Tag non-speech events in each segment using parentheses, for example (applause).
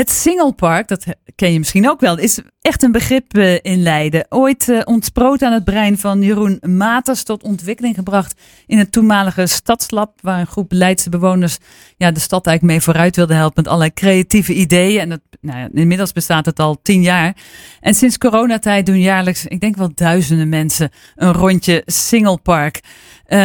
Het Singelpark, dat ken je misschien ook wel, is echt een begrip eh, in Leiden. Ooit uh, ontsproot aan het brein van Jeroen Maters tot ontwikkeling gebracht in het toenmalige stadslab, waar een groep Leidse bewoners ja, de stad eigenlijk mee vooruit wilde helpen met allerlei creatieve ideeën. En dat, nou ja, inmiddels bestaat het al tien jaar. En sinds coronatijd doen jaarlijks, ik denk wel duizenden mensen, een rondje Singelpark. Uh,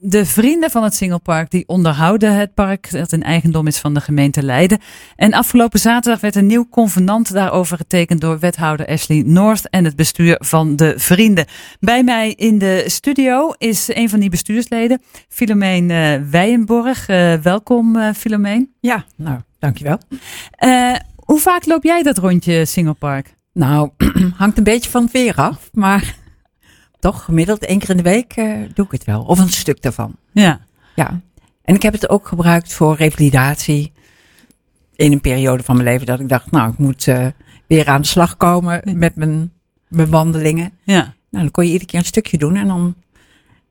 de vrienden van het Singelpark die onderhouden het park dat een eigendom is van de gemeente Leiden. En afgelopen zaterdag werd een nieuw convenant daarover getekend door wethouder Ashley North en het bestuur van de vrienden. Bij mij in de studio is een van die bestuursleden, Filomeen uh, Weijenborg. Uh, welkom uh, Filomeen. Ja, nou, dankjewel. hoe vaak loop jij dat rondje Singelpark? Nou, (clears throat) hangt een beetje van het weer af, maar toch gemiddeld één keer in de week uh, doe ik het wel. Of een stuk daarvan. Ja. Ja. En ik heb het ook gebruikt voor revalidatie. In een periode van mijn leven dat ik dacht, nou, ik moet uh, weer aan de slag komen met mijn, mijn wandelingen. Ja. Nou, dan kon je iedere keer een stukje doen en dan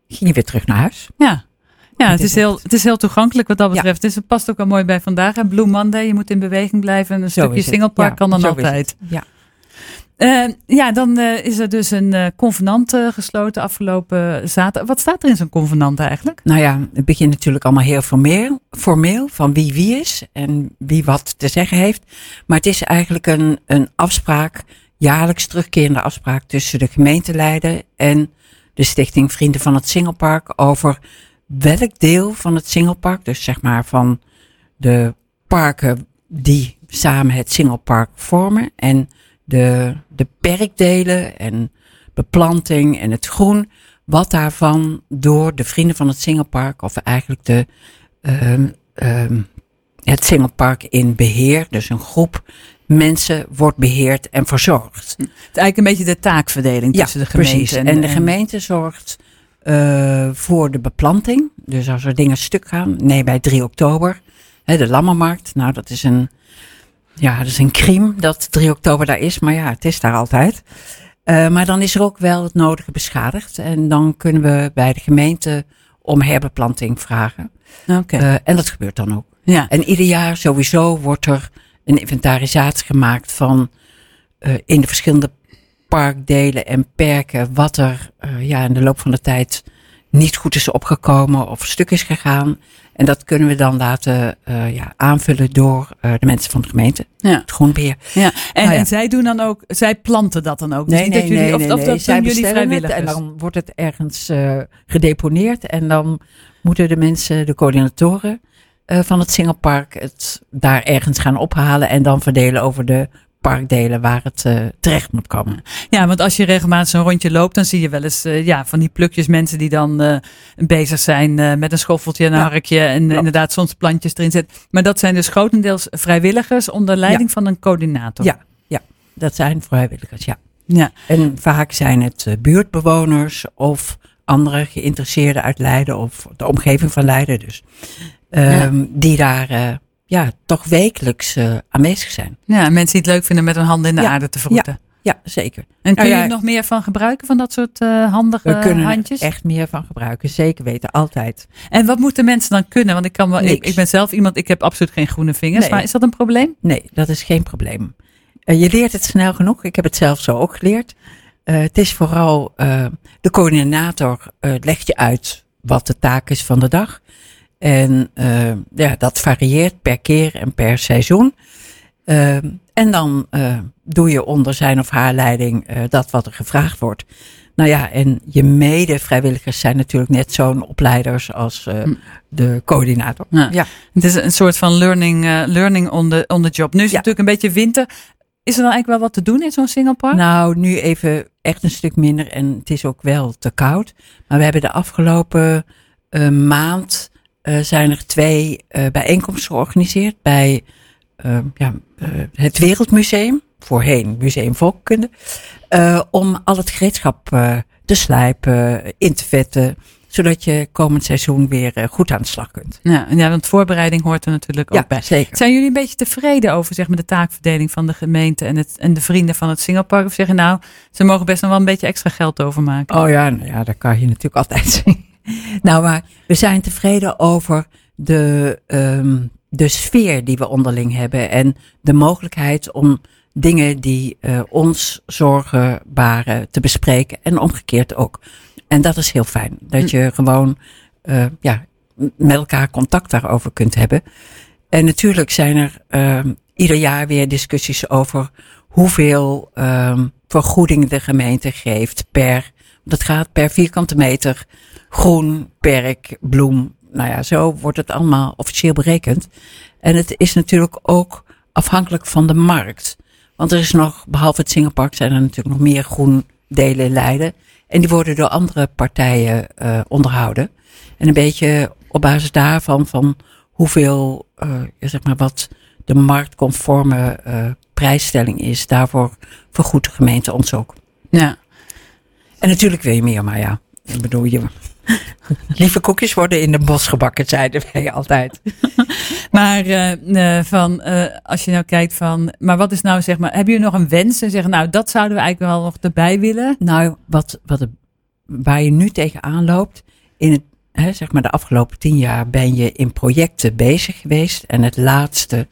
ging je weer terug naar huis. Ja. Ja, het is, heel, het is heel toegankelijk wat dat betreft. Ja. Dus het past ook wel mooi bij vandaag. En Blue Monday, je moet in beweging blijven. Een stukje singlepark ja, kan dan altijd. Ja. Uh, ja, dan uh, is er dus een uh, convenant gesloten afgelopen zaterdag. Wat staat er in zo'n convenant eigenlijk? Nou ja, het begint natuurlijk allemaal heel formeel, formeel van wie wie is en wie wat te zeggen heeft. Maar het is eigenlijk een, een afspraak, jaarlijks terugkerende afspraak tussen de gemeente Leiden en de stichting Vrienden van het Singelpark over welk deel van het Singelpark, dus zeg maar van de parken die samen het Singelpark vormen en de, de perkdelen en beplanting en het groen. Wat daarvan door de vrienden van het Singelpark, of eigenlijk de, um, um, het Singelpark in beheer, dus een groep mensen wordt beheerd en verzorgd. Het is eigenlijk een beetje de taakverdeling tussen ja, de gemeente. Precies. En, en de gemeente zorgt uh, voor de beplanting. Dus als er dingen stuk gaan, nee, bij 3 oktober, hè, de Lammermarkt. Nou, dat is een ja, dat is een crime dat 3 oktober daar is, maar ja, het is daar altijd. Uh, maar dan is er ook wel het nodige beschadigd. En dan kunnen we bij de gemeente om herbeplanting vragen. Okay. Uh, en dat gebeurt dan ook. Ja. En ieder jaar sowieso wordt er een inventarisatie gemaakt van uh, in de verschillende parkdelen en perken wat er ja, in de loop van de tijd niet goed is opgekomen of stuk is gegaan. En dat kunnen we dan laten uh, ja, aanvullen door uh, de mensen van de gemeente. Ja. Het groenbeheer. Ja. En, nou ja. en zij doen dan ook, zij planten dat dan ook. Nee, nee, dat jullie, nee, of, nee, of, nee. Of zij jullie vrijwilligers. En dan wordt het ergens uh, gedeponeerd. En dan moeten de mensen, de coördinatoren van het Singelpark, het daar ergens gaan ophalen. En dan verdelen over de parkdelen waar het uh, terecht moet komen. Ja, want als je regelmatig zo'n rondje loopt, dan zie je wel eens uh, ja, van die plukjes mensen die dan uh, bezig zijn met een schoffeltje en een ja. harkje en ja. inderdaad soms plantjes erin zetten. Maar dat zijn dus grotendeels vrijwilligers onder leiding ja. van een coördinator. Ja, ja, dat zijn vrijwilligers, ja. ja. En vaak zijn het buurtbewoners of andere geïnteresseerden uit Leiden of de omgeving van Leiden dus. Um, die daar ja, toch wekelijks uh, aanwezig zijn. Ja, mensen die het leuk vinden met hun handen in de ja, aarde te vroeten. Ja, ja zeker. En kun je er nog meer van gebruiken, van dat soort uh, handige We kunnen handjes? er echt meer van gebruiken, zeker weten, altijd. En wat moeten mensen dan kunnen? Want ik, kan wel, ik, ik, ben zelf iemand, ik heb absoluut geen groene vingers. Nee. Maar is dat een probleem? Nee, dat is geen probleem. Uh, je leert het snel genoeg. Ik heb het zelf zo ook geleerd. Het is vooral de coördinator legt je uit wat de taak is van de dag. En uh, ja, dat varieert per keer en per seizoen. Uh, en dan uh, doe je onder zijn of haar leiding dat wat er gevraagd wordt. Nou ja, en je mede-vrijwilligers zijn natuurlijk net zo'n opleiders als hm. de coördinator. Ja. ja. Het is een soort van learning, learning on, the, on the job. Nu is het natuurlijk een beetje winter. Is er dan eigenlijk wel wat te doen in zo'n singlepark? Nou, nu even echt een stuk minder en het is ook wel te koud. Maar we hebben de afgelopen maand zijn er twee uh, bijeenkomsten georganiseerd bij uh, ja, het Wereldmuseum, voorheen Museum Volkkunde, om al het gereedschap te slijpen, in te vetten, zodat je komend seizoen weer goed aan de slag kunt. Ja, ja want voorbereiding hoort er natuurlijk ook bij. Zeker. Zijn jullie een beetje tevreden over zeg maar, de taakverdeling van de gemeente en, het, en de vrienden van het Singelpark? Of zeggen nou, ze mogen best nog wel een beetje extra geld overmaken? Oh ja, nou ja, dat kan je natuurlijk altijd (laughs) zien. (laughs) Nou, maar we zijn tevreden over de, um, de sfeer die we onderling hebben en de mogelijkheid om dingen die uh, ons zorgen baren te bespreken en omgekeerd ook. En dat is heel fijn. Dat hm. je gewoon uh, ja, met elkaar contact daarover kunt hebben. En natuurlijk zijn er uh, ieder jaar weer discussies over hoeveel uh, vergoeding de gemeente geeft per, dat gaat per vierkante meter groen, perk, bloem. Nou ja, zo wordt het allemaal officieel berekend. En het is natuurlijk ook afhankelijk van de markt. Want er is nog, behalve het Singelpark, zijn er natuurlijk nog meer groendelen in Leiden. En die worden door andere partijen uh, onderhouden. En een beetje op basis daarvan, van hoeveel, uh, zeg maar, wat de marktconforme uh, prijsstelling is, daarvoor vergoedt de gemeente ons ook. Ja. En natuurlijk wil je meer, maar ja, ik bedoel, je, Lieve koekjes worden in de bos gebakken, zeiden wij altijd. (laughs) maar uh, van, uh, als je nou kijkt van, maar wat is nou zeg maar, heb je nog een wens en zeggen, nou dat zouden we eigenlijk wel nog erbij willen? Nou, wat, wat waar je nu tegenaan loopt, in het, hè, zeg maar de afgelopen tien jaar ben je in projecten bezig geweest en het laatste,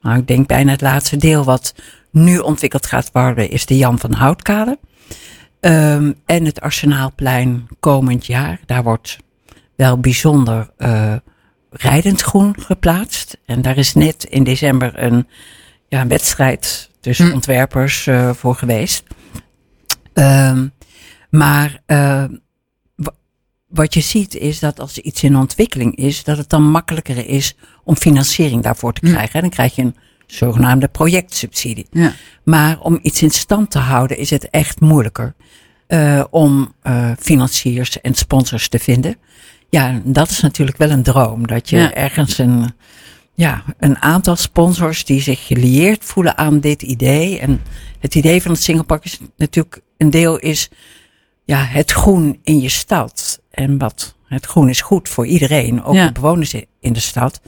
nou ik denk bijna het laatste deel wat nu ontwikkeld gaat worden, is de Jan van Houtkade. Um, en het Arsenaalplein komend jaar. Daar wordt wel bijzonder uh, rijdend groen geplaatst. En daar is net in december een, ja, een wedstrijd tussen hm. ontwerpers uh, voor geweest. Um, maar uh, wat je ziet is dat als iets in ontwikkeling is, dat het dan makkelijker is om financiering daarvoor te hm. krijgen. En dan krijg je een zogenaamde projectsubsidie. Ja. Maar om iets in stand te houden is het echt moeilijker uh, om uh, financiers en sponsors te vinden. Ja, dat is natuurlijk wel een droom. Dat je ergens een, ja, een aantal sponsors die zich gelieerd voelen aan dit idee. En het idee van het singlepark is natuurlijk een deel is ja, het groen in je stad. En wat het groen is goed voor iedereen, ook de bewoners in de stad.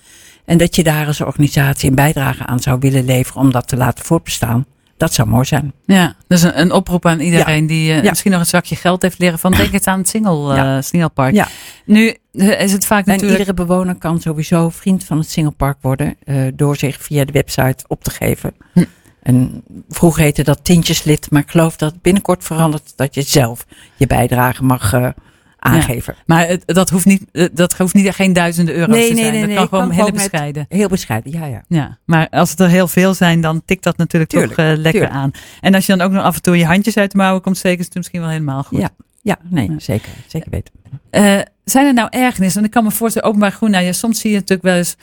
En dat je daar als organisatie een bijdrage aan zou willen leveren om dat te laten voortbestaan. Dat zou mooi zijn. Ja, dus een, een oproep aan iedereen die uh, misschien nog een zakje geld heeft leren van denk (clears throat) eens aan het single, uh, Singelpark. Ja. Nu uh, is het vaak en natuurlijk... iedere bewoner kan sowieso vriend van het Singelpark worden door zich via de website op te geven. Hm. En vroeger heette dat tintjeslid, maar ik geloof dat het binnenkort verandert dat je zelf je bijdrage mag aangeven. maar het, dat hoeft niet, eh, dat hoeft niet geen duizenden euro's nee, te zijn. Nee, nee, dat kan gewoon heel bescheiden. Heel bescheiden, ja, ja. Ja, maar als het er heel veel zijn, dan tikt dat natuurlijk tuurlijk, toch uh, lekker aan. En als je dan ook nog af en toe je handjes uit de mouwen komt steken, is het misschien wel helemaal goed. Ja, ja nee, zeker. Zeker weten. Uh, zijn er nou ergernissen? En ik kan me voorstellen, openbaar groen, nou ja, soms zie je natuurlijk wel eens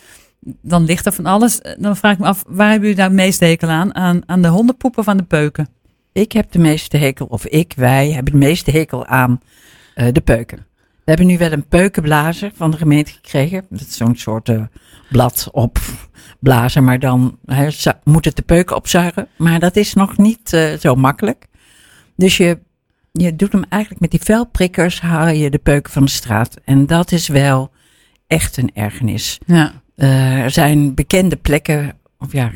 dan ligt er van alles. Dan vraag ik me af, waar hebben jullie nou het meeste hekel aan? aan? Aan de hondenpoep of aan de peuken? Ik heb de meeste hekel, of ik, wij hebben de meeste hekel aan uh, de peuken. We hebben nu wel een peukenblazer van de gemeente gekregen. Dat is zo'n soort uh, blad op blazen, maar dan he, moet het de peuken opzuigen. Maar dat is nog niet uh, zo makkelijk. Dus je, je doet hem eigenlijk met die velprikkers, haal je de peuken van de straat. En dat is wel echt een ergernis. Ja. Uh, er zijn bekende plekken, of ja,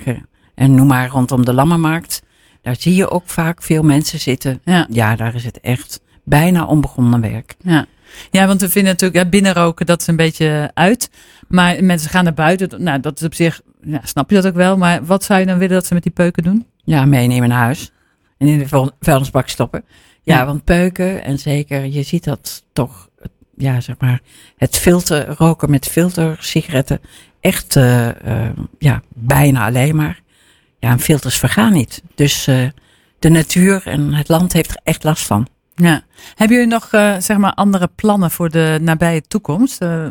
en noem maar rondom de Lammermarkt. Daar zie je ook vaak veel mensen zitten. Ja, ja daar is het echt bijna onbegonnen werk. Ja. Ja, want we vinden natuurlijk ja, binnenroken, dat is een beetje uit. Maar mensen gaan naar buiten. Nou, dat is op zich, ja, snap je dat ook wel. Maar wat zou je dan willen dat ze met die peuken doen? Ja, meenemen naar huis. En in de vuilnisbak stoppen. Ja, want peuken, en zeker, je ziet dat toch, ja, zeg maar, het filter, roken met filtersigaretten, echt, uh, uh, ja, bijna alleen maar. Ja, en filters vergaan niet. Dus uh, de natuur en het land heeft er echt last van. Ja. Hebben jullie nog uh, zeg maar andere plannen voor de nabije toekomst? Uh,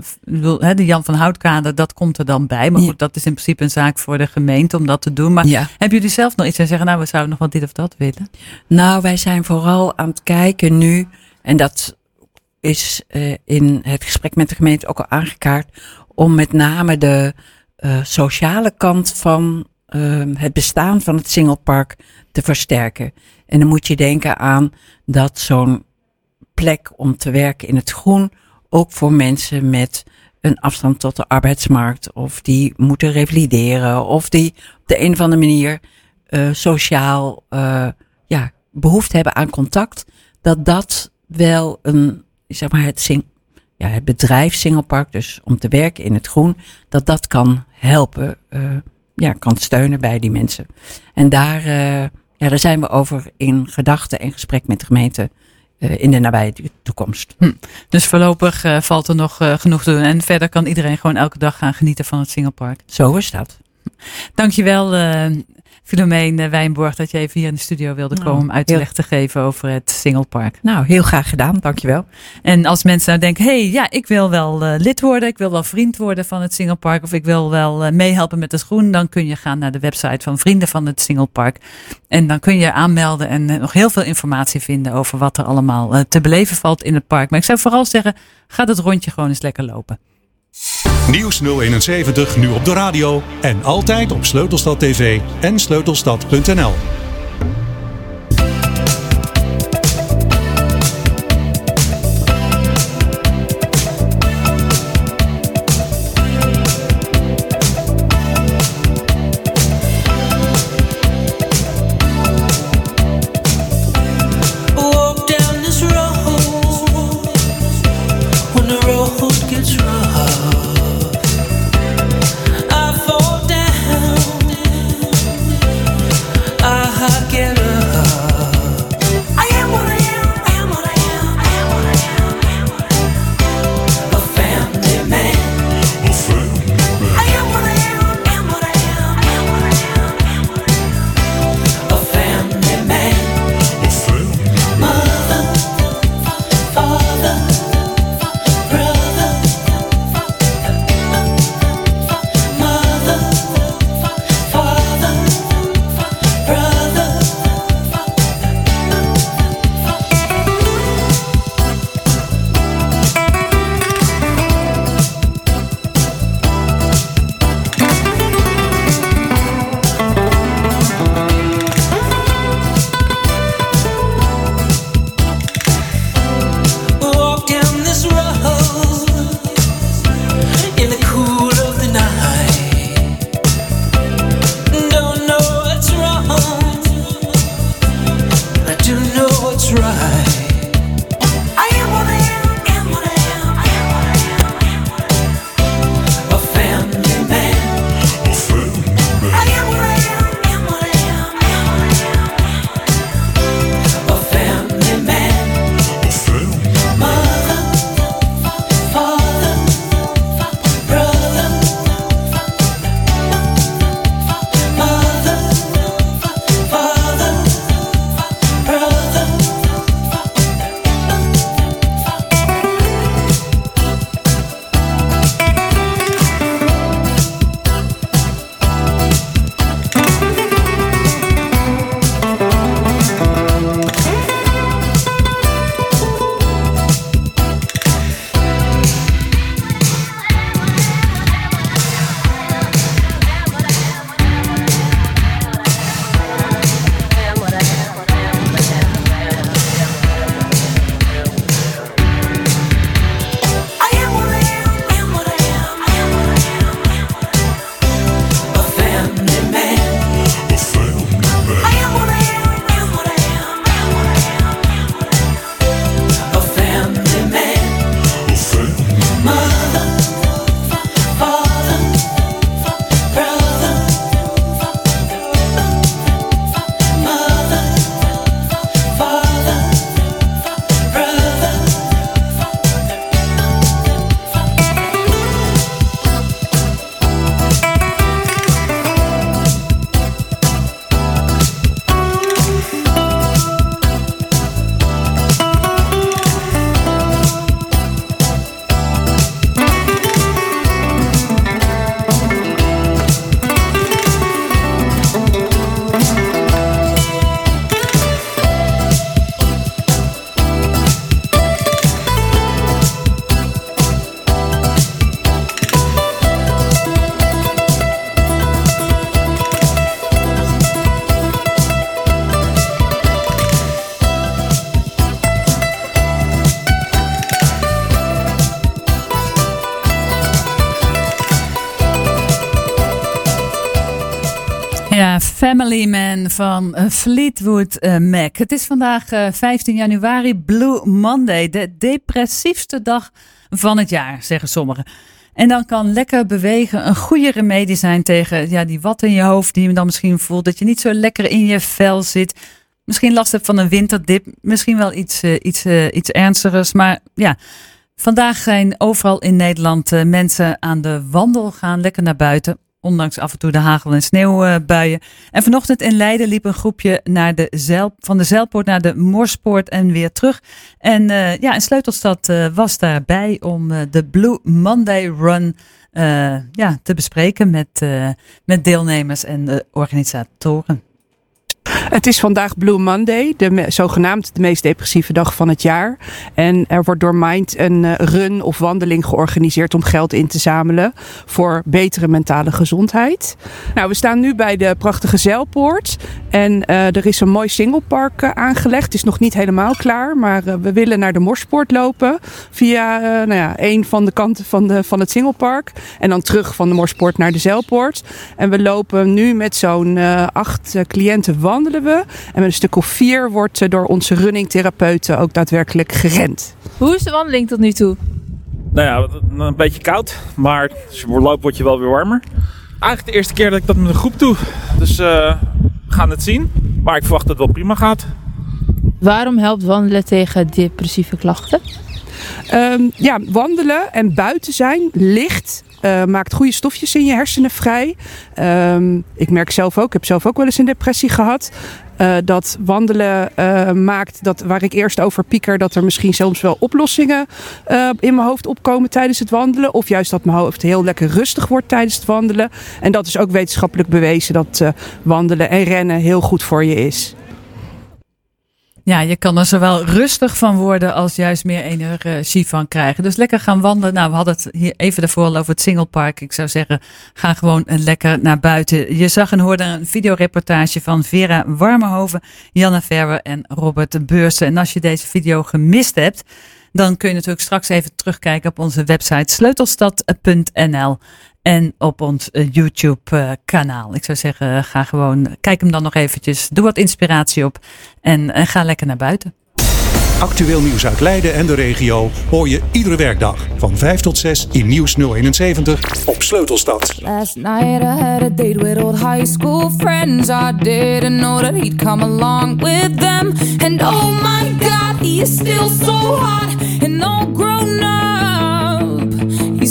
de Jan van Houtkade, dat komt er dan bij. Maar goed, dat is in principe een zaak voor de gemeente om dat te doen. Maar ja. hebben jullie zelf nog iets en zeggen, nou, we zouden nog wat dit of dat willen? Nou, wij zijn vooral aan het kijken nu, en dat is uh, in het gesprek met de gemeente ook al aangekaart, om met name de sociale kant van het bestaan van het Singlepark te versterken. En dan moet je denken aan dat zo'n plek om te werken in het groen ook voor mensen met een afstand tot de arbeidsmarkt of die moeten revalideren of die op de een of andere manier uh, sociaal uh, ja, behoefte hebben aan contact, dat dat wel een, zeg maar, het, ja, het bedrijf Singlepark, dus om te werken in het groen, dat dat kan helpen, uh, ja, kan steunen bij die mensen. En daar, uh, ja, daar zijn we over in gedachten en gesprek met de gemeente uh, in de nabije toekomst. Hm. Dus voorlopig valt er nog genoeg te doen. En verder kan iedereen gewoon elke dag gaan genieten van het Singlepark. Zo is dat. Dankjewel, Filomeen Wijnborg, dat je even hier in de studio wilde nou, komen om uitleg te geven over het Singlepark. Nou, heel graag gedaan, dankjewel. En als mensen nou denken, hé, hey, ja, ik wil wel uh, lid worden, ik wil wel vriend worden van het Singlepark of ik wil wel uh, meehelpen met het groen, dan kun je gaan naar de website van Vrienden van het Singlepark. En dan kun je aanmelden en uh, nog heel veel informatie vinden over wat er allemaal te beleven valt in het park. Maar ik zou vooral zeggen, ga dat rondje gewoon eens lekker lopen. Nieuws 071 nu op de radio en altijd op Sleutelstad TV en sleutelstad.nl. Family Man van eh, Fleetwood eh, Mac. Het is vandaag 15 eh, januari, Blue Monday, de depressiefste dag van het jaar, zeggen sommigen. En dan kan lekker bewegen een goede remedie zijn tegen ja, die wat in je hoofd die je dan misschien voelt. Dat je niet zo lekker in je vel zit. Misschien last hebt van een winterdip. Misschien wel iets, iets, iets ernstigers. Maar ja, vandaag zijn overal in Nederland mensen aan de wandel gaan. Lekker naar buiten ondanks af en toe de hagel- en sneeuwbuien. En vanochtend in Leiden liep een groepje naar de van de Zeilpoort naar de Morspoort en weer terug. En uh, ja, en Sleutelstad uh, was daarbij om de Blue Monday Run ja, te bespreken met, met deelnemers en de organisatoren. Het is vandaag Blue Monday, de zogenaamd de meest depressieve dag van het jaar. En er wordt door Mind een eh, run of wandeling georganiseerd om geld in te zamelen voor betere mentale gezondheid. Nou, we staan nu bij de prachtige Zeilpoort. En uh, er is een mooi singlepark uh, aangelegd. Het is nog niet helemaal klaar, maar we willen naar de Morspoort lopen. Via nou ja, een van de kanten van, de, van het singlepark. En dan terug van de Morspoort naar de Zeilpoort. En we lopen nu met zo'n acht cliënten wandelen we. En met een stuk of vier wordt door onze runningtherapeuten ook daadwerkelijk gerend. Hoe is de wandeling tot nu toe? Nou ja, een beetje koud, maar als je loopt word je wel weer warmer. Eigenlijk de eerste keer dat ik dat met een groep doe. Dus uh, we gaan het zien. Maar ik verwacht dat het wel prima gaat. Waarom helpt wandelen tegen depressieve klachten? Um, ja, wandelen en buiten zijn, licht, uh, maakt goede stofjes in je hersenen vrij. Um, ik merk zelf ook, ik heb zelf ook wel eens een depressie gehad. Uh, dat wandelen uh, maakt dat waar ik eerst over pieker, dat er misschien soms wel oplossingen in mijn hoofd opkomen tijdens het wandelen. Of juist dat mijn hoofd heel lekker rustig wordt tijdens het wandelen. En dat is ook wetenschappelijk bewezen dat wandelen en rennen heel goed voor je is. Ja, je kan er zowel rustig van worden als juist meer energie van krijgen. Dus lekker gaan wandelen. Nou, we hadden het hier even daarvoor al over het Singlepark. Ik zou zeggen, ga gewoon lekker naar buiten. Je zag en hoorde een videoreportage van Vera Warmenhoven, Janne Verwer en Robert Beursen. En als je deze video gemist hebt, dan kun je natuurlijk straks even terugkijken op onze website sleutelstad.nl en op ons uh, YouTube uh, kanaal. Ik zou zeggen, ga gewoon, kijk hem dan nog eventjes, doe wat inspiratie op en, en ga lekker naar buiten. Actueel nieuws uit Leiden en de regio hoor je iedere werkdag van 5 tot 6 in Nieuws 071 op Sleutelstad. Last night I had a date with old high school friends. I didn't know that he'd come along with them. And oh my god, he is still so hot and all grown up.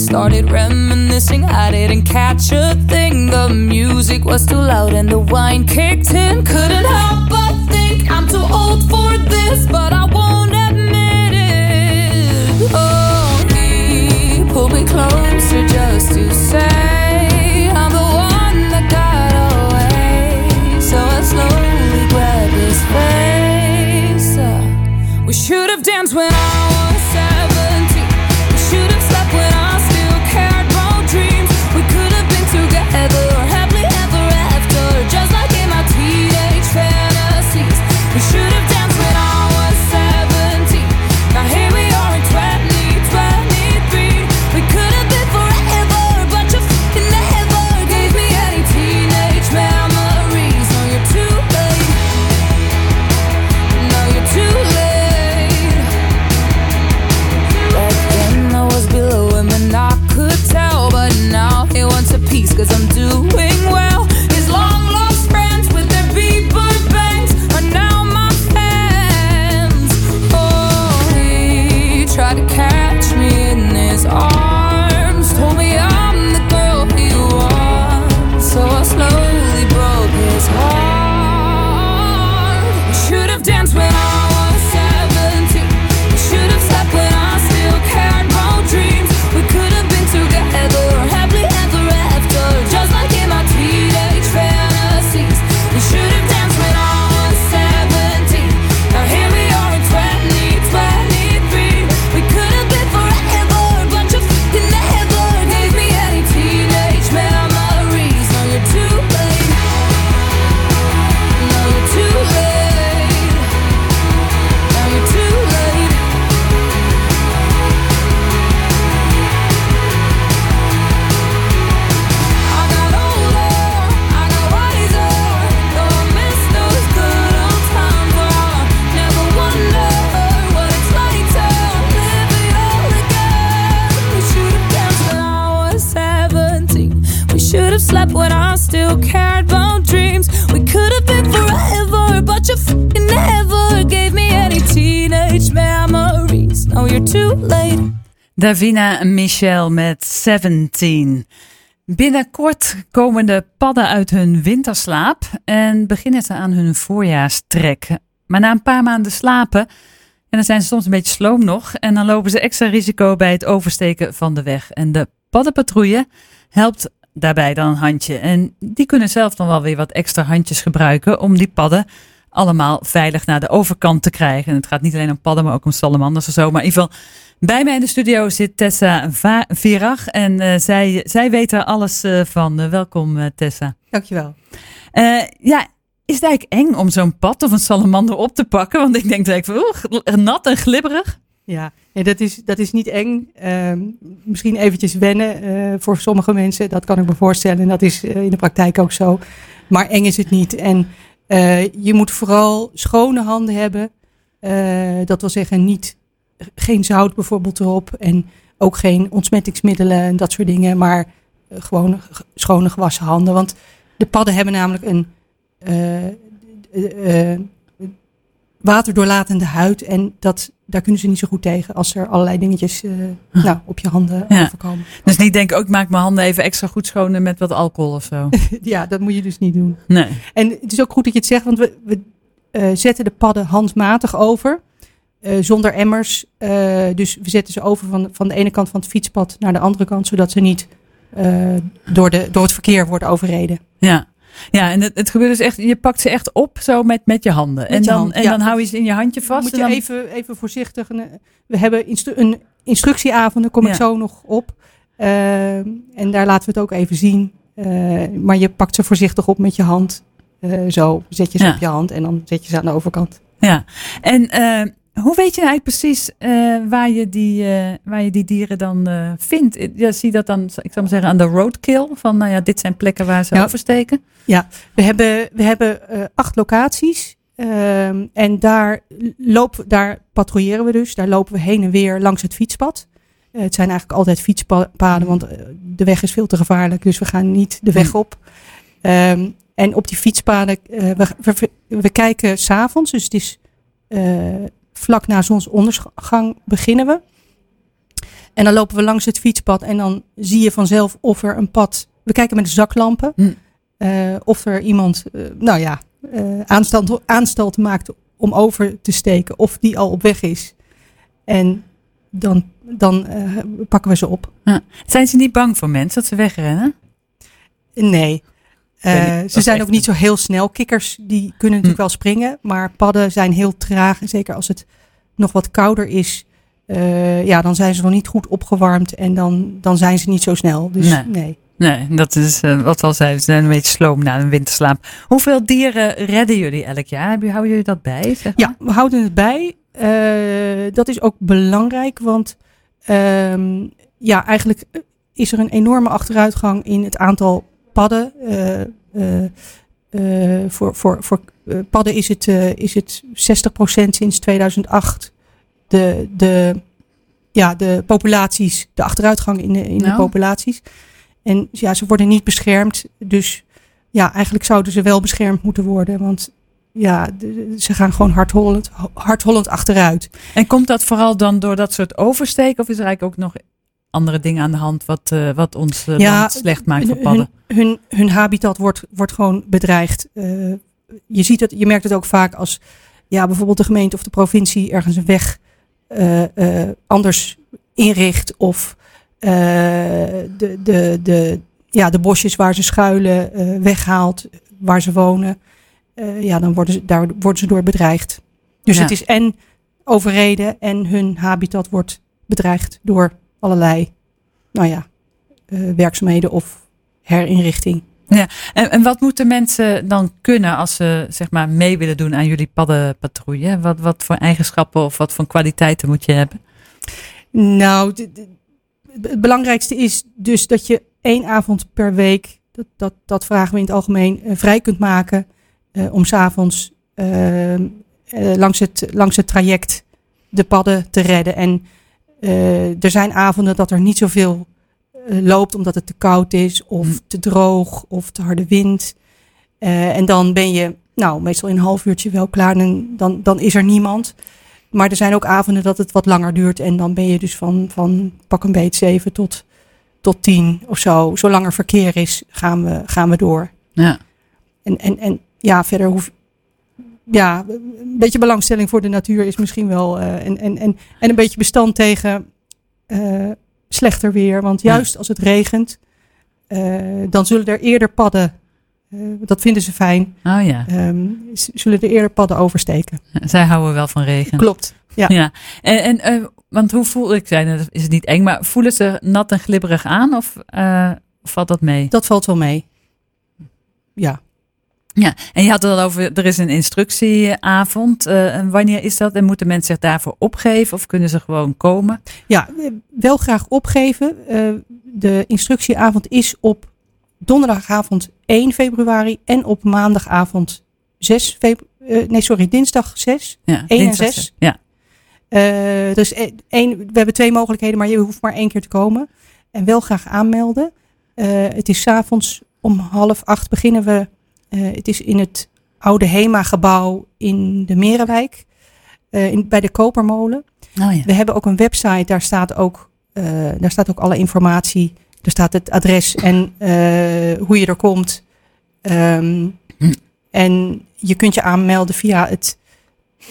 Started reminiscing, I didn't catch a thing. The music was too loud and the wine kicked in. Couldn't help but think I'm too old for this, but I won't admit it. Oh, he pulled me closer just to say I'm the one that got away. So I slowly. Uh, we should have danced when I but I still cared about dreams. We could have been forever, but you fucking never gave me any teenage memories. Now you're too late. Davina Michelle, met 17. Binnenkort komen de padden uit hun winterslaap en beginnen ze aan hun voorjaarstrek. Maar na een paar maanden slapen, en dan zijn ze soms een beetje sloom nog, en dan lopen ze extra risico bij het oversteken van de weg. En de paddenpatrouille helpt daarbij dan een handje. En die kunnen zelf dan wel weer wat extra handjes gebruiken om die padden allemaal veilig naar de overkant te krijgen. En het gaat niet alleen om padden, maar ook om salamanders en zo. Maar in ieder geval, bij mij in de studio zit Tessa Va- Virag. En eh, zij, zij weet er alles eh, van. Eh, welkom, Tessa. Dankjewel. Ja, is het eigenlijk eng om zo'n pad of een salamander op te pakken? Want ik denk direct van, oeh, nat en glibberig. Ja, nee, dat, is, dat is niet eng. Ehm, misschien eventjes wennen eh, voor sommige mensen. Dat kan ik me voorstellen. En dat is eh, in de praktijk ook zo. Maar eng is het niet. En eh, je moet vooral schone handen hebben. Dat wil zeggen niet, geen zout bijvoorbeeld erop. En ook geen ontsmettingsmiddelen en dat soort dingen. Maar gewoon schone gewassen handen. Want de padden hebben namelijk een... waterdoorlatende huid. En dat, daar kunnen ze niet zo goed tegen als er allerlei dingetjes eh, nou, op je handen Ja. overkomen. Dus niet denken, ook ik maak mijn handen even extra goed schoon met wat alcohol of zo. (laughs) ja, dat moet je dus niet doen. Nee. En het is ook goed dat je het zegt, want we, we eh, zetten de padden handmatig over. eh, zonder emmers. Dus we zetten ze over van, van de ene kant van het fietspad naar de andere kant, zodat ze niet door, de, door het verkeer worden overreden. Ja. Ja, en het, het gebeurt dus echt, je pakt ze echt op zo met, met je handen. en dan, hand, en ja. dan hou je ze in je handje vast. Moet en je dan, even, even voorzichtig. we hebben instru- een instructieavond, daar kom Ja. ik zo nog op. Ehm, en daar laten we het ook even zien. Eh, maar je pakt ze voorzichtig op met je hand. Eh, zo zet je ze Ja. op je hand en dan zet je ze aan de overkant. Ja, en eh, hoe weet je eigenlijk precies eh, waar, je die, eh, waar je die dieren dan eh, vindt? Ja, zie je dat dan, ik zou maar zeggen, aan de roadkill? Van, nou ja, dit zijn plekken waar ze Ja. oversteken. We hebben, we hebben acht locaties. Ehm, en daar, lopen, daar patrouilleren we dus. Daar lopen we heen en weer langs het fietspad. Het zijn eigenlijk altijd fietspaden, want de weg is veel te gevaarlijk. Dus we gaan niet de weg op. Ehm, en op die fietspaden, we, we, we kijken s'avonds. Dus het is vlak na zonsondergang beginnen we. En dan lopen we langs het fietspad en dan zie je vanzelf of er een pad... We kijken met de zaklampen. Hm. eh, of er iemand, eh, nou ja, eh aanstalt, aanstalt maakt om over te steken. Of die al op weg is. En dan, dan pakken we ze op. Zijn ze niet bang voor mensen dat ze wegrennen? Nee. Eh, ze zijn ook niet zo heel snel. Kikkers die kunnen natuurlijk wel springen. Maar padden zijn heel traag. En zeker als het nog wat kouder is. eh, ja, dan zijn ze nog niet goed opgewarmd. En dan, dan zijn ze niet zo snel. Dus Nee. nee. Nee, dat is eh, wat al zei, ze zijn een beetje sloom na een winterslaap. Hoeveel dieren redden jullie elk jaar? Houden jullie dat bij? Zeg maar? Ja, we houden het bij. Dat is ook belangrijk, want ehm, ja, eigenlijk is er een enorme achteruitgang in het aantal padden. Eh, eh, eh, voor voor, voor padden is het, is het 60% sinds 2008. De, de, ja, de populaties, de achteruitgang in de, in de Nou. populaties. En ja, ze worden niet beschermd. Dus ja, eigenlijk zouden ze wel beschermd moeten worden. Want ja, ze gaan gewoon hardhollend, hardhollend achteruit. En komt dat vooral dan door dat soort oversteken? Of is er eigenlijk ook nog andere dingen aan de hand wat, eh, wat ons eh, Ja, land slecht maakt voor hun, padden? hun, hun habitat wordt, wordt gewoon bedreigd. Eh, je, ziet het, je merkt het ook vaak als ja, bijvoorbeeld de gemeente of de provincie ergens een weg anders inricht. Of de, de, de, ja, de bosjes waar ze schuilen weghaalt, waar ze wonen. Ja, dan worden ze, daar worden ze door bedreigd. Dus Ja. het is en overreden en hun habitat wordt bedreigd door allerlei nou ja, eh, werkzaamheden of herinrichting. En, en wat moeten mensen dan kunnen als ze zeg maar mee willen doen aan jullie paddenpatrouille? Wat, wat voor eigenschappen of wat voor kwaliteiten moet je hebben? Nou, het belangrijkste is dus dat je één avond per week, dat, dat, dat vragen we in het algemeen, eh, vrij kunt maken eh, om s'avonds eh, langs, het, langs het traject de padden te redden. En eh, er zijn avonden dat er niet zoveel eh, loopt omdat het te koud is of Hm. te droog of te harde wind. Eh, en dan ben je nou meestal in een half uurtje wel klaar en dan, dan is er niemand. Maar er zijn ook avonden dat het wat langer duurt. En dan ben je dus van, van pak een beet 7 tot, tot 10 of zo. Zolang er verkeer is, gaan we, gaan we door. Ja. En, en, en ja, verder hoef. Ja, een beetje belangstelling voor de natuur is misschien wel. eh, en, en, en, en een beetje bestand tegen eh, slechter weer. Want Ja. juist als het regent, eh, dan zullen er eerder padden. dat vinden ze fijn. Oh ja, ehm, zullen er eerder padden oversteken. zij houden wel van regen. Klopt. Ja. Ja, en, en want hoe voel ik net, is het niet eng, maar voelen ze nat en glibberig aan of, of valt dat mee? Dat valt wel mee. Ja. Ja, en je had het al over, er is een instructieavond. eh, en wanneer is dat? En moeten mensen zich daarvoor opgeven of kunnen ze gewoon komen? Ja, eh, wel graag opgeven. Eh, de instructieavond is op donderdagavond 1 februari en op maandagavond 6 februari. nee, sorry, dinsdag 6. Ja, 1 en dinsdag 6. Ja, Eh, dus één, we hebben twee mogelijkheden, maar je hoeft maar één keer te komen. En wel graag aanmelden. Eh, het is 's avonds om half acht beginnen we. Eh, het is in het oude HEMA-gebouw in de Merenwijk. eh, in, bij de Kopermolen. oh ja. We hebben ook een website, daar staat ook, eh, daar staat ook alle informatie. Er staat het adres en hoe je er komt. Ehm, Hm. En je kunt je aanmelden via het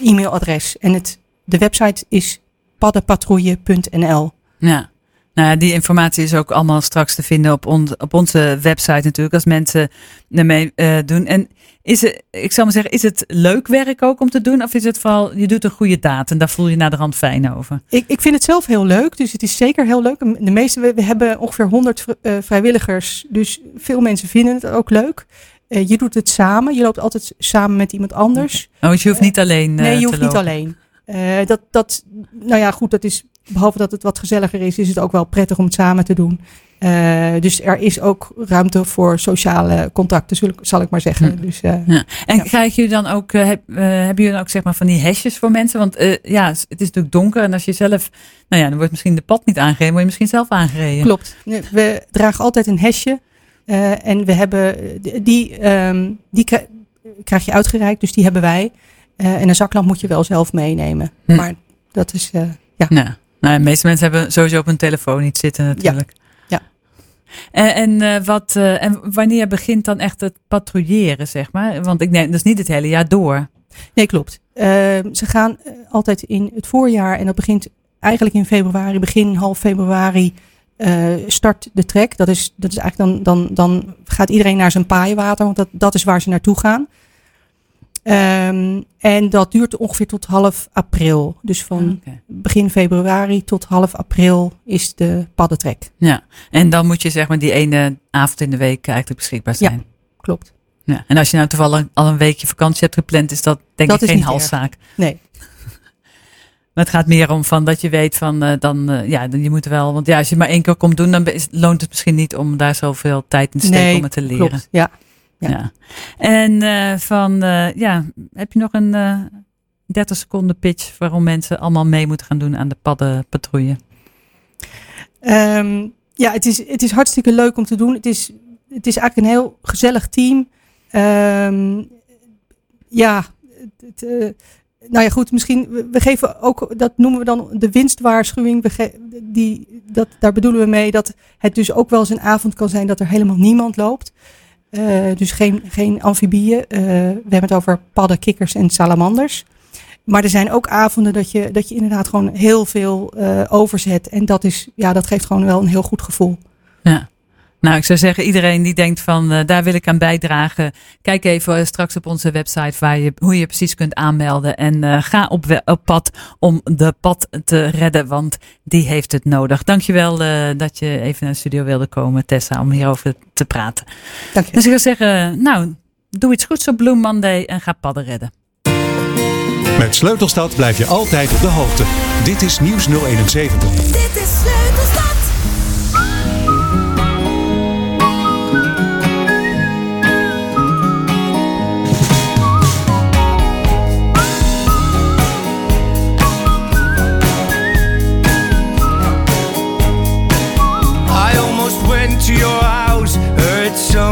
e-mailadres. En het, de website is paddenpatrouille.nl. Ja. Nou, ja, die informatie is ook allemaal straks te vinden op, on- op onze website natuurlijk, als mensen ermee eh, doen. En is het, ik zal maar zeggen, is het leuk werk ook om te doen? Of is het vooral, je doet een goede daad en daar voel je naar de rand fijn over? Ik, ik vind het zelf heel leuk, dus het is zeker heel leuk. De meeste, we, we hebben ongeveer 100 vri- eh, vrijwilligers, dus veel mensen vinden het ook leuk. Eh, je doet het samen, je loopt altijd samen met iemand anders. Oh, dus je hoeft niet alleen Nee, je hoeft niet alleen. Dat, dat, nou ja, goed, dat is, behalve dat het wat gezelliger is, is het ook wel prettig om het samen te doen. Eh, dus er is ook ruimte voor sociale contacten, zul ik, zal ik maar zeggen. Dus, eh, Ja. En Ja. krijg je dan ook, eh, heb, hebben jullie dan ook zeg maar van die hesjes voor mensen? Want ja, het is natuurlijk donker en als je zelf, nou ja, dan wordt misschien de pad niet aangereden, word je misschien zelf aangereden. Klopt. We dragen altijd een hesje. en we hebben, die, die, ehm, die krij- krijg je uitgereikt, dus die hebben wij. En een zaklamp moet je wel zelf meenemen. Hm. Maar dat is, ja. Ja. Nou, de meeste mensen hebben sowieso op hun telefoon iets zitten natuurlijk. Ja. En, en, eh, wat, eh, en wanneer begint dan echt het patrouilleren, zeg maar? Want ik neem, dat is niet het hele jaar door. Nee, klopt. Ze gaan eh, altijd in het voorjaar en dat begint eigenlijk in februari, begin half februari eh, start de trek. Dat is, dat is eigenlijk dan, dan, dan gaat iedereen naar zijn paaienwater, want dat, dat is waar ze naartoe gaan. Ehm, en dat duurt ongeveer tot half april. Dus van Oké. begin februari tot half april is de paddentrek. Ja, en dan moet je zeg maar die ene avond in de week eigenlijk beschikbaar Ja. zijn. Klopt. Ja. En als je nou toevallig al een weekje vakantie hebt gepland, is dat denk Dat ik geen erg. halszaak. Nee. (laughs) Maar het gaat meer om van dat je weet van eh, dan, eh, ja, dan je moet wel, want ja, als je maar één keer komt doen, dan is, loont het misschien niet om daar zoveel tijd in te steken nee, om het te leren. klopt. Ja. Ja. Ja. En eh, van, eh, ja, heb je nog een eh 30 seconden pitch waarom mensen allemaal mee moeten gaan doen aan de paddenpatrouille? Ehm, ja, het is, het is hartstikke leuk om te doen. Het is, het is eigenlijk een heel gezellig team. Ehm, ja, het, nou ja, goed, misschien, we, we geven ook, dat noemen we dan de winstwaarschuwing. We ge- die, dat, daar bedoelen we mee dat het dus ook wel eens een avond kan zijn dat er helemaal niemand loopt. Eh, dus geen, geen amfibieën. Eh, we hebben het over padden, kikkers en salamanders. Maar er zijn ook avonden dat je, dat je inderdaad gewoon heel veel eh, overzet. En dat, is, ja, dat geeft gewoon wel een heel goed gevoel. Nou, ik zou zeggen, iedereen die denkt van eh, daar wil ik aan bijdragen. Kijk even eh, straks op onze website waar je, hoe je precies kunt aanmelden. En eh, ga op, pad om de pad te redden, want die heeft het nodig. Dankjewel eh dat je even naar de studio wilde komen, Tessa, om hierover te praten. Dank je. Dus ik zou zeggen, nou, doe iets goeds op Blue Monday en ga padden redden. Met Sleutelstad blijf je altijd op de hoogte. Dit is Nieuws 071. Dit is Sleutelstad.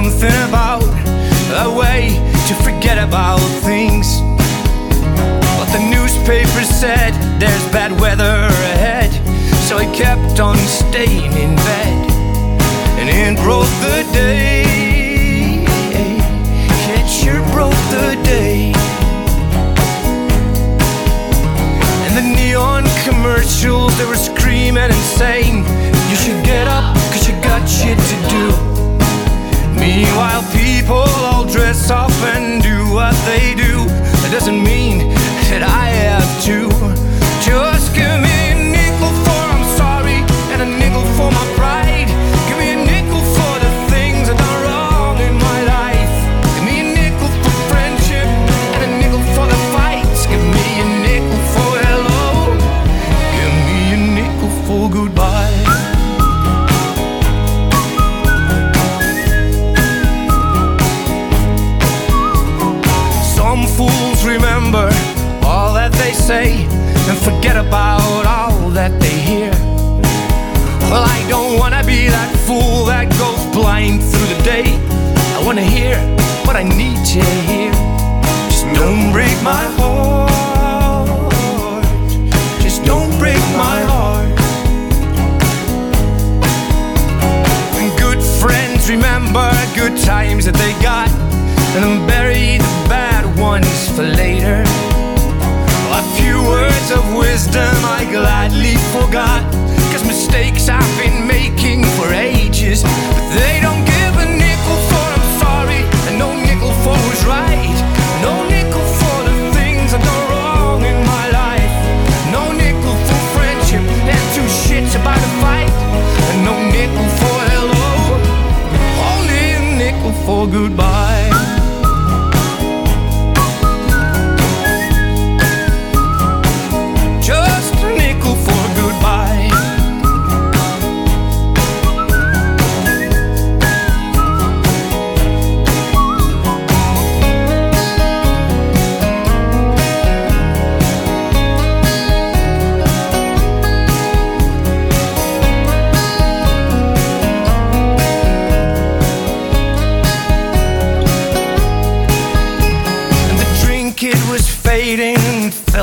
Something about a way to forget about things. But the newspapers said there's bad weather ahead. So he kept on staying in bed. And it broke the day. It sure broke the day. And the neon commercials, they were screaming and saying, You should get up, cause you got shit to do. Meanwhile, people all dress up and do what they do. That doesn't mean that I have to. Say and forget about all that they hear. Well, I don't wanna be that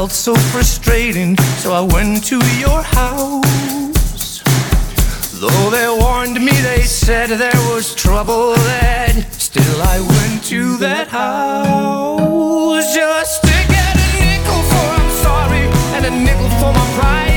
felt so frustrating. So I went to your house. Though they warned me, they said there was trouble ahead. Still, I went to that house just to get a nickel for I'm sorry and a nickel for my pride.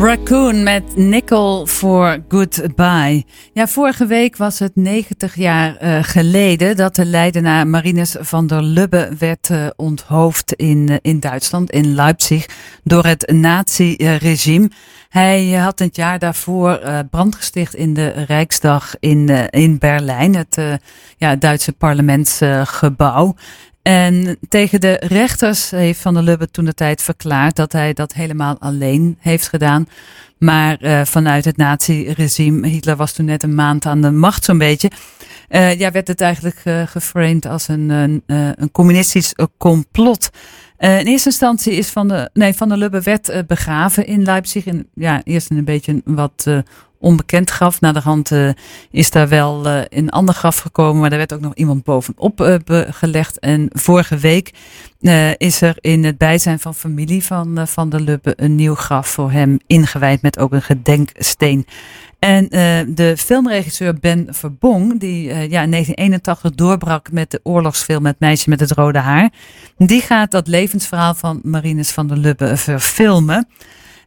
Raccoon met Nickel for Goodbye. Ja, vorige week was het 90 jaar eh, geleden dat de Leidenaar Marinus van der Lubbe werd eh, onthoofd in, eh, in Duitsland, in Leipzig, door het nazi-regime. Hij had het jaar daarvoor brand gesticht in de Rijksdag in, in Berlijn, het ja, Duitse parlementsgebouw. En tegen de rechters heeft Van der Lubbe toen de tijd verklaard dat hij dat helemaal alleen heeft gedaan. Maar eh, vanuit het nazi-regime, Hitler was toen net een maand aan de macht zo'n beetje. eh, ja, werd het eigenlijk eh, geframed als een, een, een communistisch complot. In eerste instantie is Van de, nee, Van der Lubbe werd begraven in Leipzig. In, ja, eerst een beetje een wat eh, onbekend graf. Na de hand eh, is daar wel eh, een ander graf gekomen, maar daar werd ook nog iemand bovenop eh, gelegd. En vorige week is er in het bijzijn van familie van Van der Lubbe een nieuw graf voor hem ingewijd met ook een gedenksteen. En de filmregisseur Ben Verbong, die ja, in 1981 doorbrak met de oorlogsfilm Het meisje met het rode haar, die gaat dat levensverhaal van Marinus van der Lubbe verfilmen.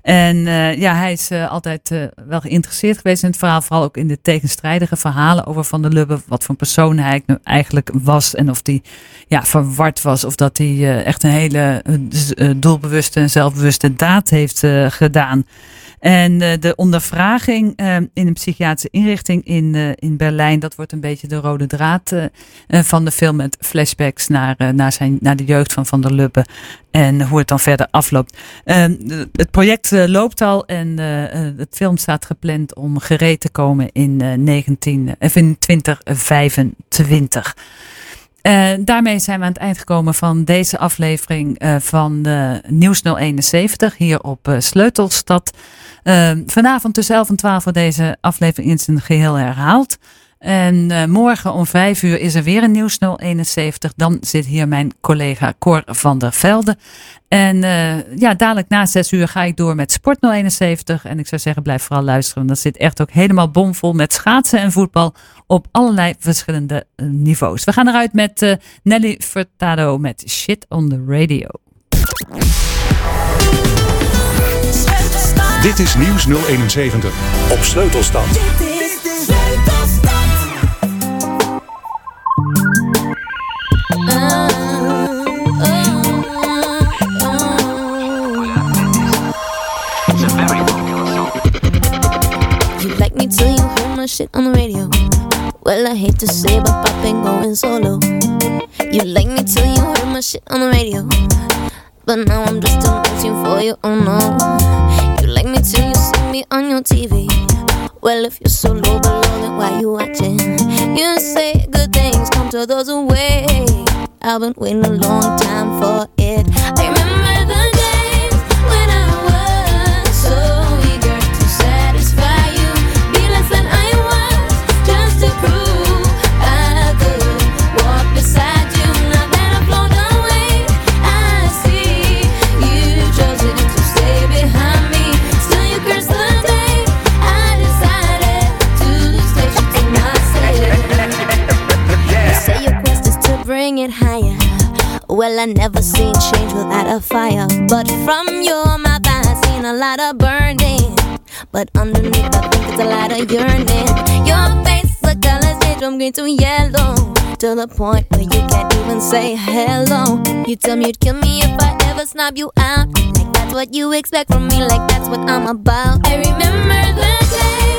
En eh, ja, hij is eh, altijd eh, wel geïnteresseerd geweest in het verhaal. Vooral ook in de tegenstrijdige verhalen over Van der Lubbe. Wat voor persoon hij eigenlijk was. En of hij ja, verward was. Of dat hij echt een hele doelbewuste en zelfbewuste daad heeft gedaan. En eh, de ondervraging eh, in een psychiatrische inrichting in, eh, in Berlijn, dat wordt een beetje de rode draad van de film met flashbacks naar, naar, zijn, naar de jeugd van Van der Lubbe en hoe het dan verder afloopt. Ehm, het project loopt al en het film staat gepland om gereed te komen in, eh, 19, of in 2025. Eh, daarmee zijn we aan het eind gekomen van deze aflevering van Nieuws 071 hier op Sleutelstad. Eh, vanavond tussen 11 en 12 wordt deze aflevering in zijn geheel herhaald. En eh, morgen om 5 uur is er weer een Nieuws 071. Dan zit hier mijn collega Cor van der Velde. En eh, ja, dadelijk na 6 uur ga ik door met Sport 071. En ik zou zeggen, blijf vooral luisteren. Want dat zit echt ook helemaal bomvol met schaatsen en voetbal op allerlei verschillende eh, niveaus. We gaan eruit met Nelly Furtado met Shit on the Radio. Dit is Nieuws 071 op Sleutelstad. You like me till you heard my shit on the radio. Well, I hate to say, but Pop ain't going solo. You like me till you heard my shit on the radio. But now I'm just a for you, oh no. Like me till you see me on your TV. Well, if you're so low below, then why you watching? You say good things come to those who wait. I've been waiting a long time for it. I remember Well, I never seen change without a fire. But from your mouth, I seen a lot of burning. But underneath, I think it's a lot of yearning. Your face, the colors change from green to yellow. To the point where you can't even say hello. You tell me you'd kill me if I ever snub you out. Like that's what you expect from me, like that's what I'm about. I remember the days